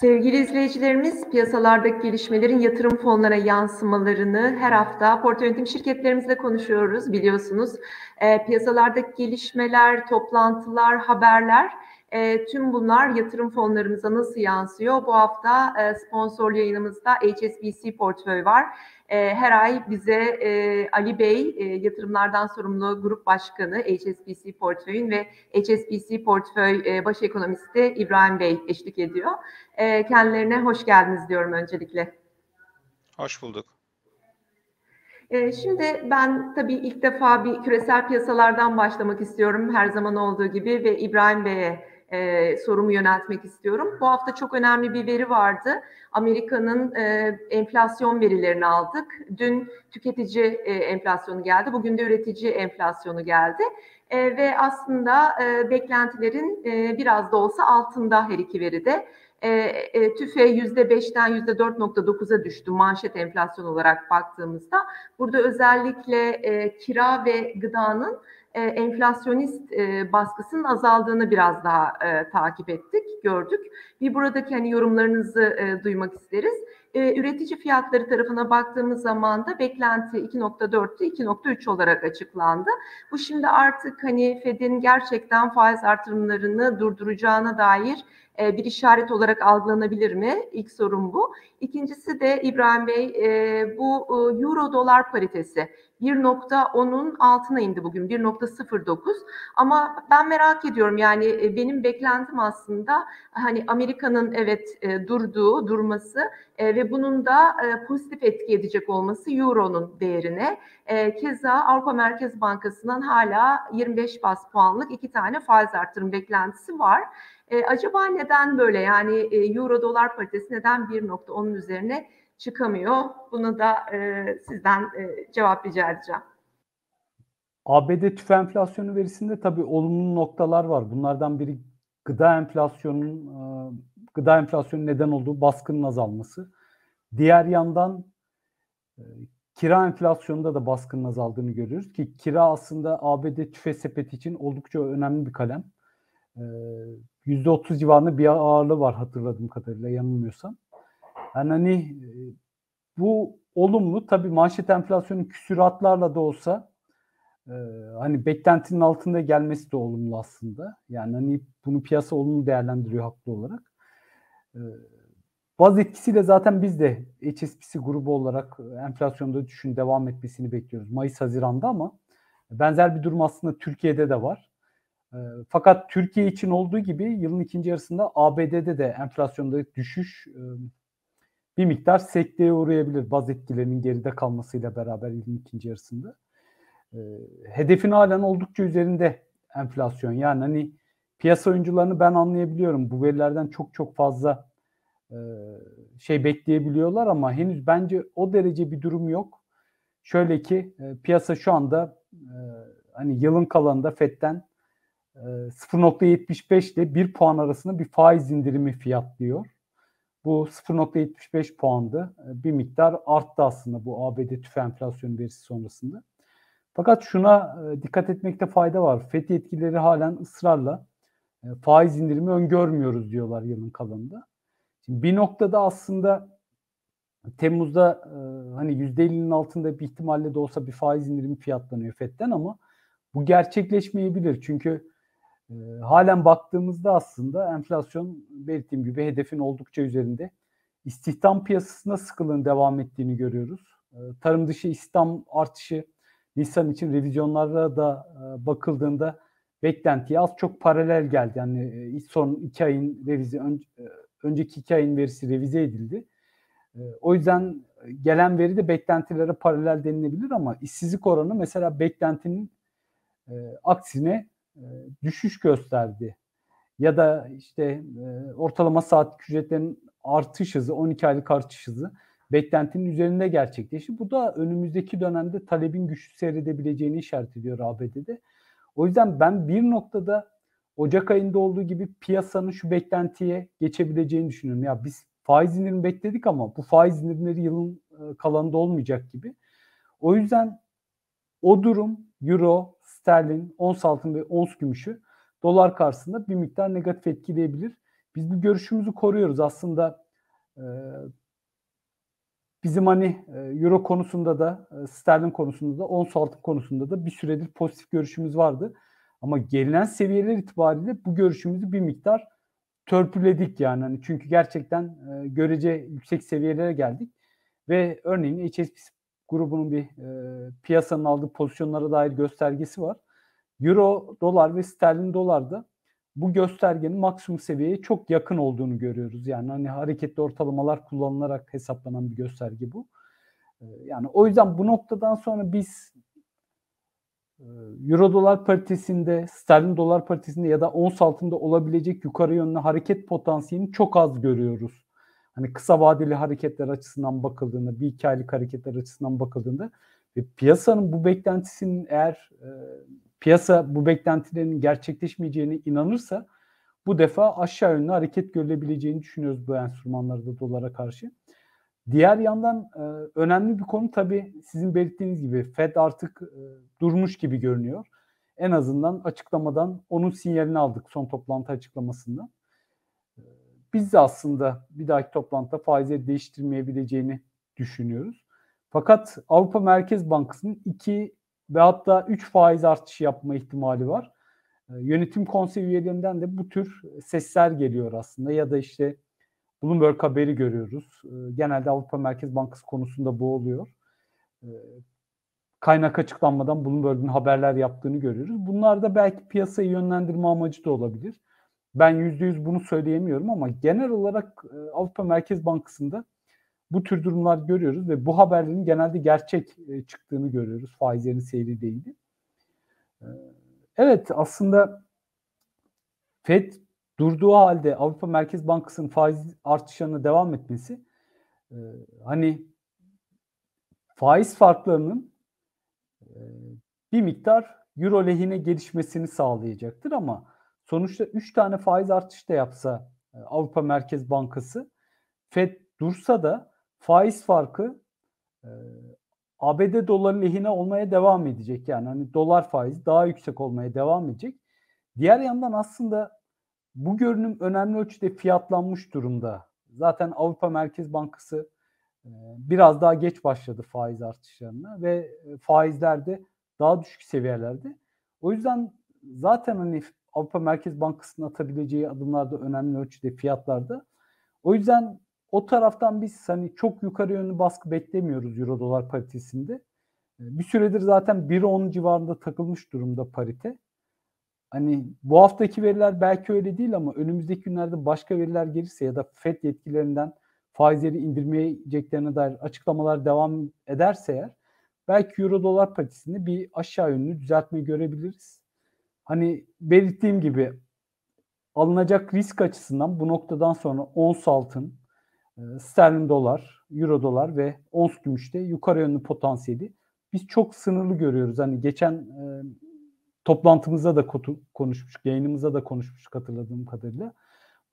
Sevgili izleyicilerimiz, piyasalardaki gelişmelerin yatırım fonlara yansımalarını her hafta portföy yönetim şirketlerimizle konuşuyoruz biliyorsunuz. E, piyasalardaki gelişmeler, toplantılar, haberler e, tüm bunlar yatırım fonlarımıza nasıl yansıyor? Bu hafta e, sponsorlu yayınımızda HSBC portföy var. E, her ay bize e, Ali Bey, e, yatırımlardan sorumlu grup başkanı HSBC portföyün ve HSBC portföy e, baş ekonomisti İbrahim Bey eşlik ediyor. E, kendilerine hoş geldiniz diyorum öncelikle. Hoş bulduk. E, şimdi ben tabii ilk defa bir küresel piyasalardan başlamak istiyorum her zaman olduğu gibi ve İbrahim Bey'e e, sorumu yöneltmek istiyorum. Bu hafta çok önemli bir veri vardı. Amerika'nın e, enflasyon verilerini aldık. Dün tüketici e, enflasyonu geldi, bugün de üretici enflasyonu geldi. E, ve aslında e, beklentilerin e, biraz da olsa altında her iki veride. E, e, TÜFE %5'ten %4.9'a düştü manşet enflasyon olarak baktığımızda. Burada özellikle e, kira ve gıdanın e, enflasyonist e, baskısının azaldığını biraz daha e, takip ettik, gördük. Bir buradaki hani yorumlarınızı duymak isteriz. E, üretici fiyatları tarafına baktığımız zaman da beklenti 2.4'tü 2.3 olarak açıklandı. Bu şimdi artık hani Fed'in gerçekten faiz artırımlarını durduracağına dair e, bir işaret olarak algılanabilir mi? İlk sorum bu. İkincisi de İbrahim Bey e, bu e, euro dolar paritesi 1.10'un altına indi bugün 1.09 ama ben merak ediyorum yani e, benim beklentim aslında hani Amerika'nın evet e, durduğu durması e, ve bunun da pozitif etki edecek olması euronun değerine. Keza Avrupa Merkez Bankası'ndan hala 25 bas puanlık iki tane faiz artırım beklentisi var. Acaba neden böyle yani euro dolar paritesi neden 1.10'un üzerine çıkamıyor. Bunu da e, sizden e, cevap rica edeceğim. ABD tüfe enflasyonu verisinde tabii olumlu noktalar var. Bunlardan biri gıda enflasyonunun e, gıda enflasyonu neden olduğu baskının azalması. Diğer yandan e, kira enflasyonunda da baskının azaldığını görüyoruz ki kira aslında ABD tüfe sepeti için oldukça önemli bir kalem. %30 civarında bir ağırlığı var hatırladığım kadarıyla yanılmıyorsam. Hani e, bu olumlu tabii manşet enflasyonun küsuratlarla da olsa e, hani beklentinin altında gelmesi de olumlu aslında. Yani hani bunu piyasa olumlu değerlendiriyor haklı olarak. E, baz etkisiyle zaten biz de HSBC grubu olarak enflasyonda düşün devam etmesini bekliyoruz. Mayıs-Haziran'da ama benzer bir durum aslında Türkiye'de de var. Fakat Türkiye için olduğu gibi yılın ikinci yarısında ABD'de de enflasyonda düşüş bir miktar sekteye uğrayabilir baz etkilerinin geride kalmasıyla beraber yılın ikinci yarısında. E, hedefin halen oldukça üzerinde enflasyon. Yani hani piyasa oyuncularını ben anlayabiliyorum. Bu verilerden çok çok fazla e, şey bekleyebiliyorlar ama henüz bence o derece bir durum yok. Şöyle ki e, piyasa şu anda e, hani yılın kalanında FED'den e, 0.75 ile 1 puan arasında bir faiz indirimi fiyatlıyor. Bu 0.75 puandı. Ee, bir miktar arttı aslında bu ABD tüfe enflasyon verisi sonrasında. Fakat şuna e, dikkat etmekte fayda var. FED etkileri halen ısrarla e, faiz indirimi öngörmüyoruz diyorlar yılın kalanında. Şimdi bir noktada aslında Temmuz'da e, hani %50'nin altında bir ihtimalle de olsa bir faiz indirimi fiyatlanıyor FED'den ama bu gerçekleşmeyebilir. Çünkü e, halen baktığımızda aslında enflasyon belirttiğim gibi hedefin oldukça üzerinde. İstihdam piyasasında sıkılığın devam ettiğini görüyoruz. E, tarım dışı istihdam artışı Nisan için revizyonlara da e, bakıldığında beklentiye az çok paralel geldi. Yani e, son iki ayın revize, ön, e, önceki iki ayın verisi revize edildi. E, o yüzden gelen veri de beklentilere paralel denilebilir ama işsizlik oranı mesela beklentinin e, aksine düşüş gösterdi. Ya da işte e, ortalama saat ücretlerin artış hızı, 12 aylık artış hızı beklentinin üzerinde gerçekleşti. Bu da önümüzdeki dönemde talebin güçlü seyredebileceğini işaret ediyor ABD'de. O yüzden ben bir noktada Ocak ayında olduğu gibi piyasanın şu beklentiye geçebileceğini düşünüyorum. Ya biz faiz indirimi bekledik ama bu faiz indirimleri yılın e, kalanında olmayacak gibi. O yüzden o durum Euro, sterlin, ons altın ve ons gümüşü dolar karşısında bir miktar negatif etkileyebilir. Biz bu görüşümüzü koruyoruz. Aslında e, bizim hani e, euro konusunda da e, sterlin konusunda da ons altın konusunda da bir süredir pozitif görüşümüz vardı. Ama gelinen seviyeler itibariyle bu görüşümüzü bir miktar törpüledik yani. Hani çünkü gerçekten e, görece yüksek seviyelere geldik ve örneğin HSBC grubunun bir e, piyasanın aldığı pozisyonlara dair göstergesi var. Euro, dolar ve sterlin dolarda bu göstergenin maksimum seviyeye çok yakın olduğunu görüyoruz. Yani hani hareketli ortalamalar kullanılarak hesaplanan bir gösterge bu. E, yani o yüzden bu noktadan sonra biz e, Euro dolar paritesinde, sterlin dolar paritesinde ya da ons altında olabilecek yukarı yönlü hareket potansiyelini çok az görüyoruz hani kısa vadeli hareketler açısından bakıldığında, bir iki aylık hareketler açısından bakıldığında ve piyasanın bu beklentisinin eğer e, piyasa bu beklentilerin gerçekleşmeyeceğine inanırsa bu defa aşağı yönlü hareket görülebileceğini düşünüyoruz bu enstrümanlarda dolara karşı. Diğer yandan e, önemli bir konu tabii sizin belirttiğiniz gibi Fed artık e, durmuş gibi görünüyor. En azından açıklamadan onun sinyalini aldık son toplantı açıklamasında biz de aslında bir dahaki toplantıda faizleri değiştirmeyebileceğini düşünüyoruz. Fakat Avrupa Merkez Bankası'nın 2 ve hatta 3 faiz artışı yapma ihtimali var. Ee, yönetim konsey üyelerinden de bu tür sesler geliyor aslında ya da işte Bloomberg haberi görüyoruz. Ee, genelde Avrupa Merkez Bankası konusunda bu oluyor. Ee, kaynak açıklanmadan Bloomberg'un haberler yaptığını görüyoruz. Bunlar da belki piyasayı yönlendirme amacı da olabilir. Ben yüzde yüz bunu söyleyemiyorum ama genel olarak e, Avrupa Merkez Bankası'nda bu tür durumlar görüyoruz ve bu haberlerin genelde gerçek e, çıktığını görüyoruz. Faizlerin seyri değildi. E, evet aslında FED durduğu halde Avrupa Merkez Bankası'nın faiz artışlarına devam etmesi hani faiz farklarının bir miktar euro lehine gelişmesini sağlayacaktır ama sonuçta 3 tane faiz artışı da yapsa e, Avrupa Merkez Bankası Fed dursa da faiz farkı e, ABD doları lehine olmaya devam edecek. Yani hani dolar faizi daha yüksek olmaya devam edecek. Diğer yandan aslında bu görünüm önemli ölçüde fiyatlanmış durumda. Zaten Avrupa Merkez Bankası e, biraz daha geç başladı faiz artışlarına ve faizler de daha düşük seviyelerde. O yüzden zaten hani Avrupa Merkez Bankası'nın atabileceği adımlarda önemli ölçüde fiyatlarda. O yüzden o taraftan biz hani çok yukarı yönlü baskı beklemiyoruz Euro dolar paritesinde. Ee, bir süredir zaten 1.10 civarında takılmış durumda parite. Hani bu haftaki veriler belki öyle değil ama önümüzdeki günlerde başka veriler gelirse ya da FED yetkililerinden faizleri indirmeyeceklerine dair açıklamalar devam ederse eğer belki Euro dolar paritesinde bir aşağı yönlü düzeltme görebiliriz hani belirttiğim gibi alınacak risk açısından bu noktadan sonra ons altın, e, sterlin dolar, euro dolar ve ons gümüşte yukarı yönlü potansiyeli biz çok sınırlı görüyoruz. Hani geçen e, toplantımızda da konuşmuştuk, yayınımızda da konuşmuştuk hatırladığım kadarıyla.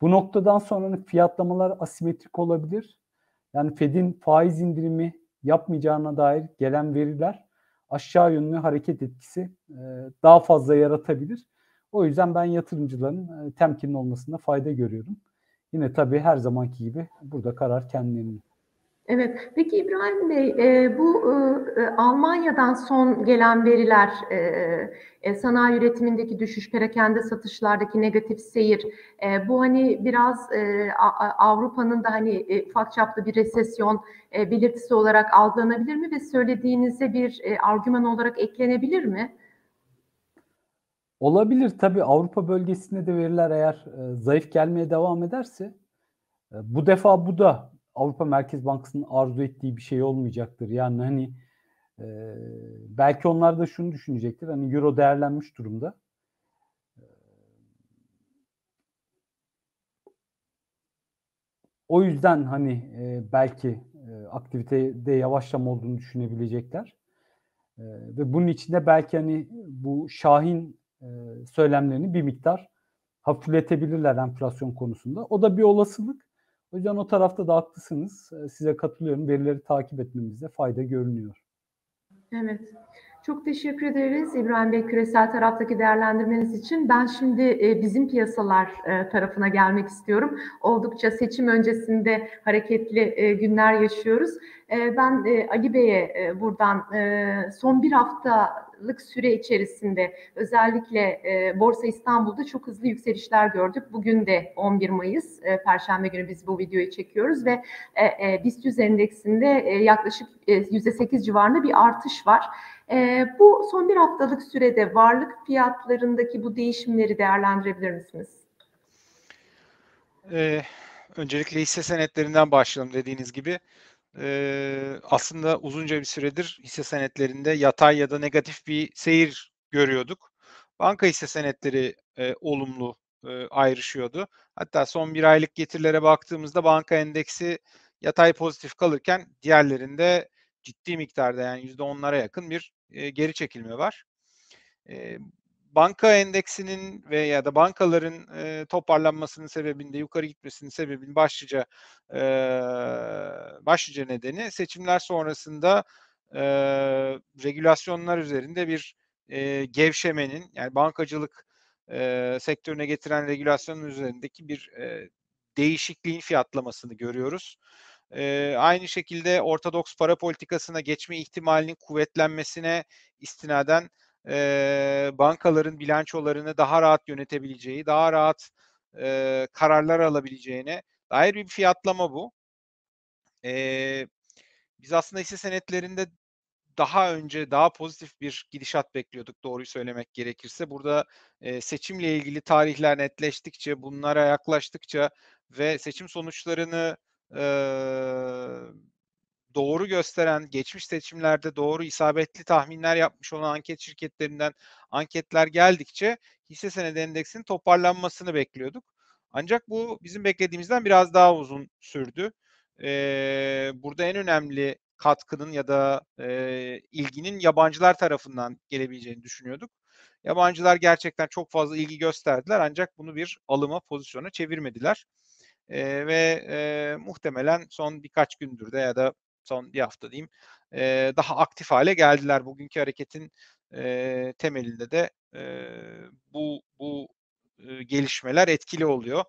Bu noktadan sonra hani fiyatlamalar asimetrik olabilir. Yani Fed'in faiz indirimi yapmayacağına dair gelen veriler aşağı yönlü hareket etkisi e, daha fazla yaratabilir. O yüzden ben yatırımcıların e, temkinli olmasında fayda görüyorum. Yine tabii her zamanki gibi burada karar kendilerinin. Evet, peki İbrahim Bey, e, bu e, e, Almanya'dan son gelen veriler, e, e, sanayi üretimindeki düşüş, perakende satışlardaki negatif seyir, e, bu hani biraz e, Avrupa'nın da hani e, ufak çaplı bir resesyon e, belirtisi olarak algılanabilir mi ve söylediğinize bir e, argüman olarak eklenebilir mi? Olabilir tabii Avrupa bölgesinde de veriler eğer e, zayıf gelmeye devam ederse e, bu defa bu da Avrupa Merkez Bankası'nın arzu ettiği bir şey olmayacaktır. Yani hani e, belki onlar da şunu düşünecektir. Hani euro değerlenmiş durumda. O yüzden hani e, belki e, aktivitede yavaşlama olduğunu düşünebilecekler. E, ve bunun içinde belki hani bu Şahin e, söylemlerini bir miktar hafifletebilirler enflasyon konusunda. O da bir olasılık. O o tarafta da haklısınız. Size katılıyorum. Verileri takip etmemizde fayda görünüyor. Evet. Çok teşekkür ederiz İbrahim Bey küresel taraftaki değerlendirmeniz için. Ben şimdi e, bizim piyasalar e, tarafına gelmek istiyorum. Oldukça seçim öncesinde hareketli e, günler yaşıyoruz. Ben Ali Bey'e buradan son bir haftalık süre içerisinde özellikle Borsa İstanbul'da çok hızlı yükselişler gördük. Bugün de 11 Mayıs Perşembe günü biz bu videoyu çekiyoruz ve BIST 100 endeksinde yaklaşık e, %8 civarında bir artış var. E, bu son bir haftalık sürede varlık fiyatlarındaki bu değişimleri değerlendirebilir misiniz? Ee, öncelikle hisse senetlerinden başlayalım dediğiniz gibi. Ee, aslında uzunca bir süredir hisse senetlerinde yatay ya da negatif bir seyir görüyorduk. Banka hisse senetleri e, olumlu e, ayrışıyordu. Hatta son bir aylık getirilere baktığımızda banka endeksi yatay pozitif kalırken diğerlerinde ciddi miktarda yani %10'lara yakın bir e, geri çekilme var. E, banka endeksinin ve ya da bankaların e, toparlanmasının sebebinde yukarı gitmesinin sebebinin başlıca e, başlıca nedeni seçimler sonrasında e, regülasyonlar üzerinde bir e, gevşemenin yani bankacılık e, sektörüne getiren regülasyonun üzerindeki bir e, değişikliğin fiyatlamasını görüyoruz. E, aynı şekilde ortodoks para politikasına geçme ihtimalinin kuvvetlenmesine istinaden e, bankaların bilançolarını daha rahat yönetebileceği, daha rahat e, kararlar alabileceğine dair bir fiyatlama bu. E, biz aslında hisse senetlerinde daha önce daha pozitif bir gidişat bekliyorduk doğruyu söylemek gerekirse. Burada e, seçimle ilgili tarihler netleştikçe, bunlara yaklaştıkça ve seçim sonuçlarını e, doğru gösteren, geçmiş seçimlerde doğru isabetli tahminler yapmış olan anket şirketlerinden anketler geldikçe hisse senedi endeksinin toparlanmasını bekliyorduk. Ancak bu bizim beklediğimizden biraz daha uzun sürdü. Ee, burada en önemli katkının ya da e, ilginin yabancılar tarafından gelebileceğini düşünüyorduk. Yabancılar gerçekten çok fazla ilgi gösterdiler ancak bunu bir alıma pozisyona çevirmediler. E, ve e, muhtemelen son birkaç gündür de ya da son bir hafta diyeyim e, daha aktif hale geldiler. Bugünkü hareketin e, temelinde de e, bu bu e, gelişmeler etkili oluyor.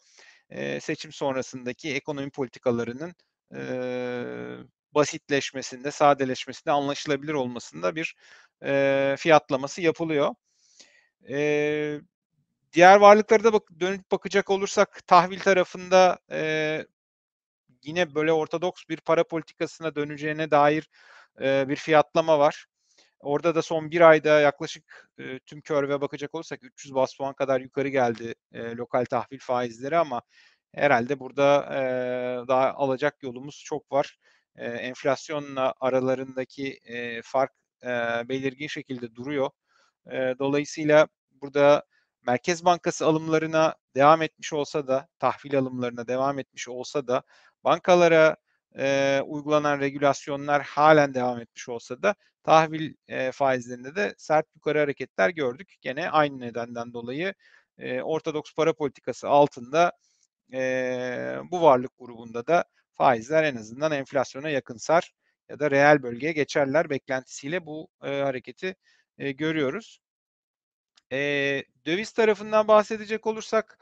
E, seçim sonrasındaki ekonomi politikalarının e, basitleşmesinde, sadeleşmesinde, anlaşılabilir olmasında bir e, fiyatlaması yapılıyor. E, diğer varlıklara da bak, dönüp bakacak olursak tahvil tarafında e, yine böyle ortodoks bir para politikasına döneceğine dair e, bir fiyatlama var. Orada da son bir ayda yaklaşık e, tüm körve bakacak olursak 300 bas puan kadar yukarı geldi e, lokal tahvil faizleri ama herhalde burada e, daha alacak yolumuz çok var. E, enflasyonla aralarındaki e, fark e, belirgin şekilde duruyor. E, dolayısıyla burada Merkez Bankası alımlarına devam etmiş olsa da, tahvil alımlarına devam etmiş olsa da bankalara e, uygulanan regülasyonlar halen devam etmiş olsa da tahvil e, faizlerinde de sert yukarı hareketler gördük. Gene aynı nedenden dolayı e, ortodoks para politikası altında e, bu varlık grubunda da faizler en azından enflasyona yakınsar ya da reel bölgeye geçerler beklentisiyle bu e, hareketi e, görüyoruz. E, döviz tarafından bahsedecek olursak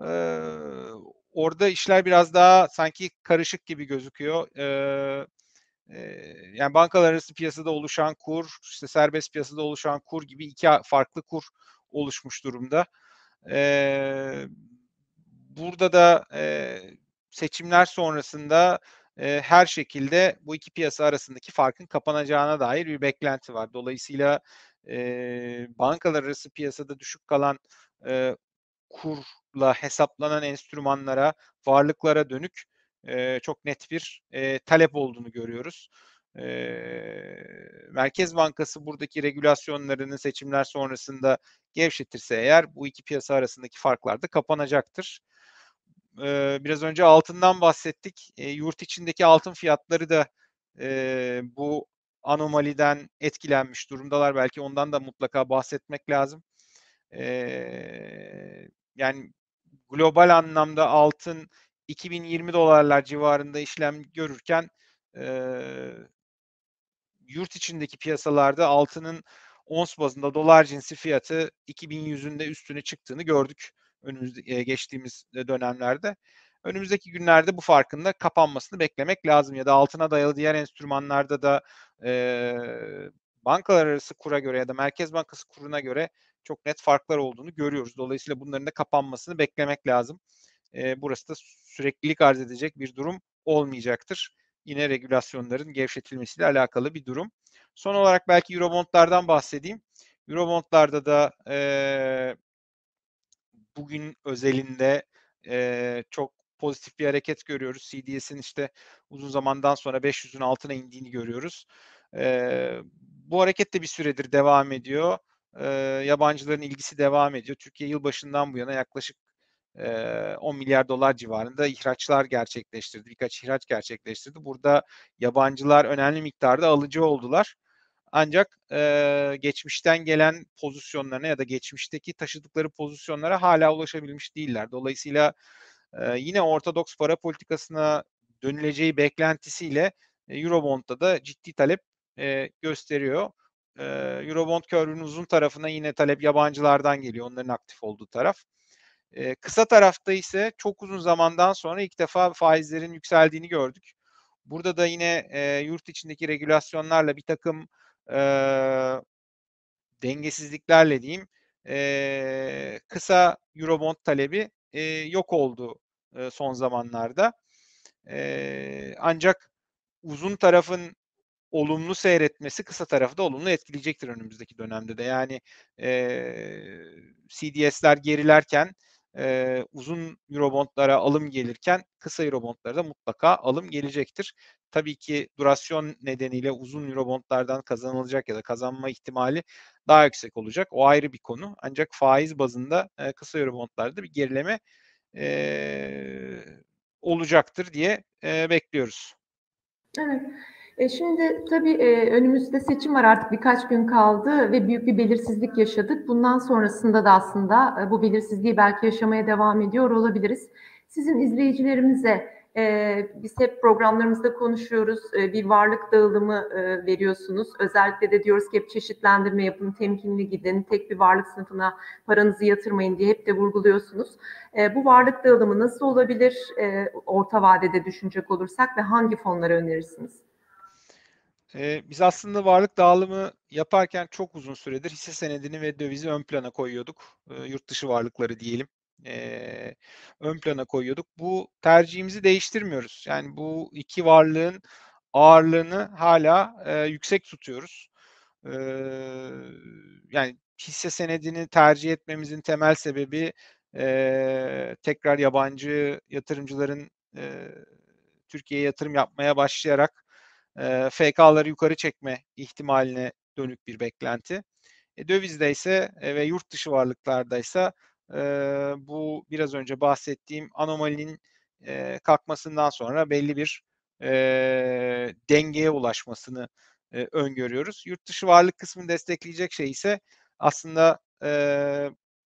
e, orada işler biraz daha sanki karışık gibi gözüküyor. E, yani bankalar arası piyasada oluşan kur, işte serbest piyasada oluşan kur gibi iki farklı kur oluşmuş durumda. E, burada da e, seçimler sonrasında e, her şekilde bu iki piyasa arasındaki farkın kapanacağına dair bir beklenti var. Dolayısıyla e, bankalar arası piyasada düşük kalan e, kurla hesaplanan enstrümanlara, varlıklara dönük e, çok net bir e, talep olduğunu görüyoruz. E, Merkez Bankası buradaki regülasyonlarını seçimler sonrasında gevşetirse eğer bu iki piyasa arasındaki farklar da kapanacaktır. Biraz önce altından bahsettik. Yurt içindeki altın fiyatları da bu anomaliden etkilenmiş durumdalar. Belki ondan da mutlaka bahsetmek lazım. Yani global anlamda altın 2020 dolarlar civarında işlem görürken yurt içindeki piyasalarda altının ons bazında dolar cinsi fiyatı 2100'ün üstüne çıktığını gördük önümüzde geçtiğimiz dönemlerde. Önümüzdeki günlerde bu farkın da kapanmasını beklemek lazım ya da altına dayalı diğer enstrümanlarda da e, bankalar arası kura göre ya da Merkez Bankası kuruna göre çok net farklar olduğunu görüyoruz. Dolayısıyla bunların da kapanmasını beklemek lazım. E, burası da süreklilik arz edecek bir durum olmayacaktır. Yine regülasyonların gevşetilmesiyle alakalı bir durum. Son olarak belki Eurobondlardan bahsedeyim. Eurobondlarda da e, bugün özelinde e, çok pozitif bir hareket görüyoruz. CDS'in işte uzun zamandan sonra 500'ün altına indiğini görüyoruz. E, bu hareket de bir süredir devam ediyor. E, yabancıların ilgisi devam ediyor. Türkiye yılbaşından bu yana yaklaşık 10 milyar dolar civarında ihraçlar gerçekleştirdi. Birkaç ihraç gerçekleştirdi. Burada yabancılar önemli miktarda alıcı oldular. Ancak e, geçmişten gelen pozisyonlarına ya da geçmişteki taşıdıkları pozisyonlara hala ulaşabilmiş değiller. Dolayısıyla e, yine ortodoks para politikasına dönüleceği beklentisiyle e, Eurobond'da da ciddi talep e, gösteriyor. E, Eurobond körünün uzun tarafına yine talep yabancılardan geliyor. Onların aktif olduğu taraf. E, kısa tarafta ise çok uzun zamandan sonra ilk defa faizlerin yükseldiğini gördük. Burada da yine e, yurt içindeki regülasyonlarla bir takım e, dengesizliklerle diyeyim e, kısa Eurobond talebi e, yok oldu e, son zamanlarda. E, ancak uzun tarafın olumlu seyretmesi kısa tarafı da olumlu etkileyecektir önümüzdeki dönemde de. Yani e, CDS'ler gerilerken e, uzun Eurobondlara alım gelirken kısa Eurobondlara da mutlaka alım gelecektir. Tabii ki durasyon nedeniyle uzun Eurobondlardan kazanılacak ya da kazanma ihtimali daha yüksek olacak. O ayrı bir konu. Ancak faiz bazında e, kısa Eurobondlarda bir gerileme e, olacaktır diye e, bekliyoruz. Evet. E şimdi tabii e, önümüzde seçim var artık birkaç gün kaldı ve büyük bir belirsizlik yaşadık. Bundan sonrasında da aslında e, bu belirsizliği belki yaşamaya devam ediyor olabiliriz. Sizin izleyicilerimize e, biz hep programlarımızda konuşuyoruz. E, bir varlık dağılımı e, veriyorsunuz. Özellikle de diyoruz ki hep çeşitlendirme yapın, temkinli gidin, tek bir varlık sınıfına paranızı yatırmayın diye hep de vurguluyorsunuz. E, bu varlık dağılımı nasıl olabilir e, orta vadede düşünecek olursak ve hangi fonları önerirsiniz? Ee, biz aslında varlık dağılımı yaparken çok uzun süredir hisse senedini ve dövizi ön plana koyuyorduk. Ee, yurt dışı varlıkları diyelim. Ee, ön plana koyuyorduk. Bu tercihimizi değiştirmiyoruz. Yani bu iki varlığın ağırlığını hala e, yüksek tutuyoruz. Ee, yani hisse senedini tercih etmemizin temel sebebi e, tekrar yabancı yatırımcıların e, Türkiye'ye yatırım yapmaya başlayarak e, FK'ları yukarı çekme ihtimaline dönük bir beklenti. E, dövizde ise e, ve yurt dışı varlıklarda ise e, bu biraz önce bahsettiğim anomalinin e, kalkmasından sonra belli bir e, dengeye ulaşmasını e, öngörüyoruz. Yurt dışı varlık kısmını destekleyecek şey ise aslında e,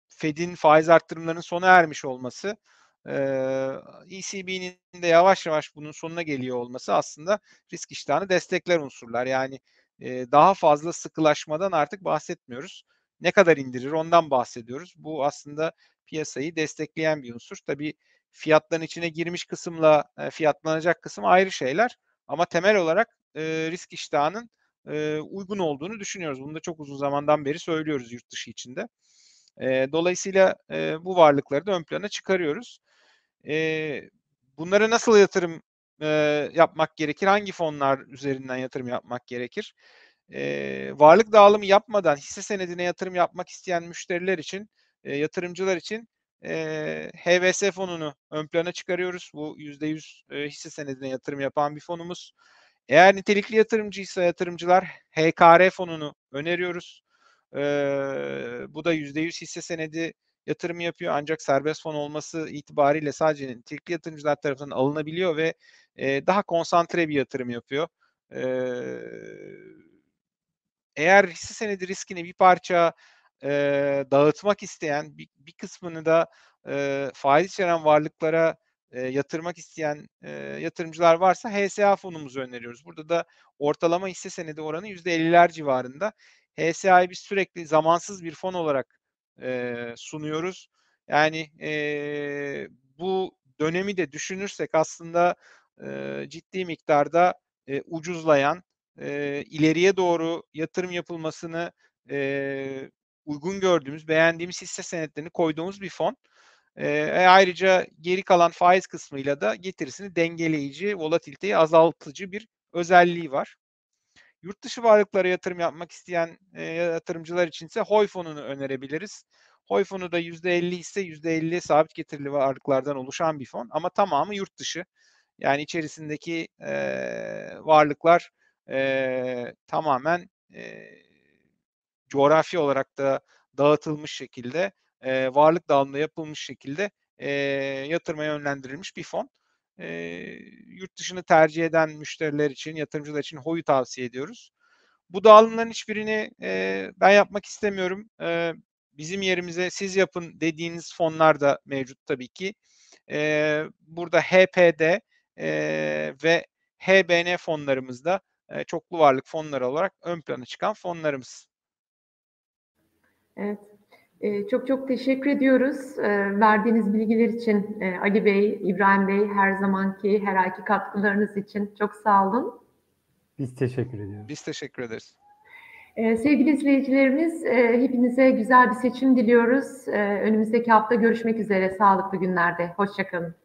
Fed'in faiz arttırımlarının sona ermiş olması ECB'nin de yavaş yavaş bunun sonuna geliyor olması aslında risk iştahını destekler unsurlar. Yani daha fazla sıkılaşmadan artık bahsetmiyoruz. Ne kadar indirir ondan bahsediyoruz. Bu aslında piyasayı destekleyen bir unsur. Tabii fiyatların içine girmiş kısımla fiyatlanacak kısım ayrı şeyler. Ama temel olarak risk iştahının uygun olduğunu düşünüyoruz. Bunu da çok uzun zamandan beri söylüyoruz yurt dışı içinde. dolayısıyla bu varlıkları da ön plana çıkarıyoruz. E, bunlara nasıl yatırım e, yapmak gerekir? Hangi fonlar üzerinden yatırım yapmak gerekir? E, varlık dağılımı yapmadan hisse senedine yatırım yapmak isteyen müşteriler için, e, yatırımcılar için e, HVS fonunu ön plana çıkarıyoruz. Bu %100 e, hisse senedine yatırım yapan bir fonumuz. Eğer nitelikli yatırımcıysa yatırımcılar HKR fonunu öneriyoruz. E, bu da %100 hisse senedi yatırım yapıyor ancak serbest fon olması itibariyle sadece nitelikli yatırımcılar tarafından alınabiliyor ve e, daha konsantre bir yatırım yapıyor. E, eğer hisse senedi riskini bir parça e, dağıtmak isteyen bir, bir kısmını da e, faiz içeren varlıklara e, yatırmak isteyen e, yatırımcılar varsa HSA fonumuzu öneriyoruz. Burada da ortalama hisse senedi oranı %50'ler civarında. HSA'yı biz sürekli zamansız bir fon olarak e, sunuyoruz. Yani e, bu dönemi de düşünürsek aslında e, ciddi miktarda e, ucuzlayan, e, ileriye doğru yatırım yapılmasını e, uygun gördüğümüz, beğendiğimiz hisse senetlerini koyduğumuz bir fon. E, ayrıca geri kalan faiz kısmıyla da getirisini dengeleyici, volatiliteyi azaltıcı bir özelliği var. Yurt dışı varlıklara yatırım yapmak isteyen e, yatırımcılar için ise HOY fonunu önerebiliriz. HOY fonu da %50 ise %50 sabit getirili varlıklardan oluşan bir fon ama tamamı yurt dışı. Yani içerisindeki e, varlıklar e, tamamen e, coğrafi olarak da dağıtılmış şekilde, e, varlık dağılımı yapılmış şekilde e, yatırmaya yönlendirilmiş bir fon. E, yurt dışını tercih eden müşteriler için, yatırımcılar için HOY'u tavsiye ediyoruz. Bu dağılımların hiçbirini e, ben yapmak istemiyorum. E, bizim yerimize siz yapın dediğiniz fonlar da mevcut tabii ki. E, burada HPD e, ve HBN fonlarımızda e, çoklu varlık fonları olarak ön plana çıkan fonlarımız. Evet. Ee, çok çok teşekkür ediyoruz ee, verdiğiniz bilgiler için ee, Ali Bey, İbrahim Bey her zamanki her ayki katkılarınız için çok sağ olun. Biz teşekkür ediyoruz. Biz teşekkür ederiz. Sevgili izleyicilerimiz, e, hepinize güzel bir seçim diliyoruz. Önümüzdeki hafta görüşmek üzere sağlıklı günlerde. Hoşçakalın.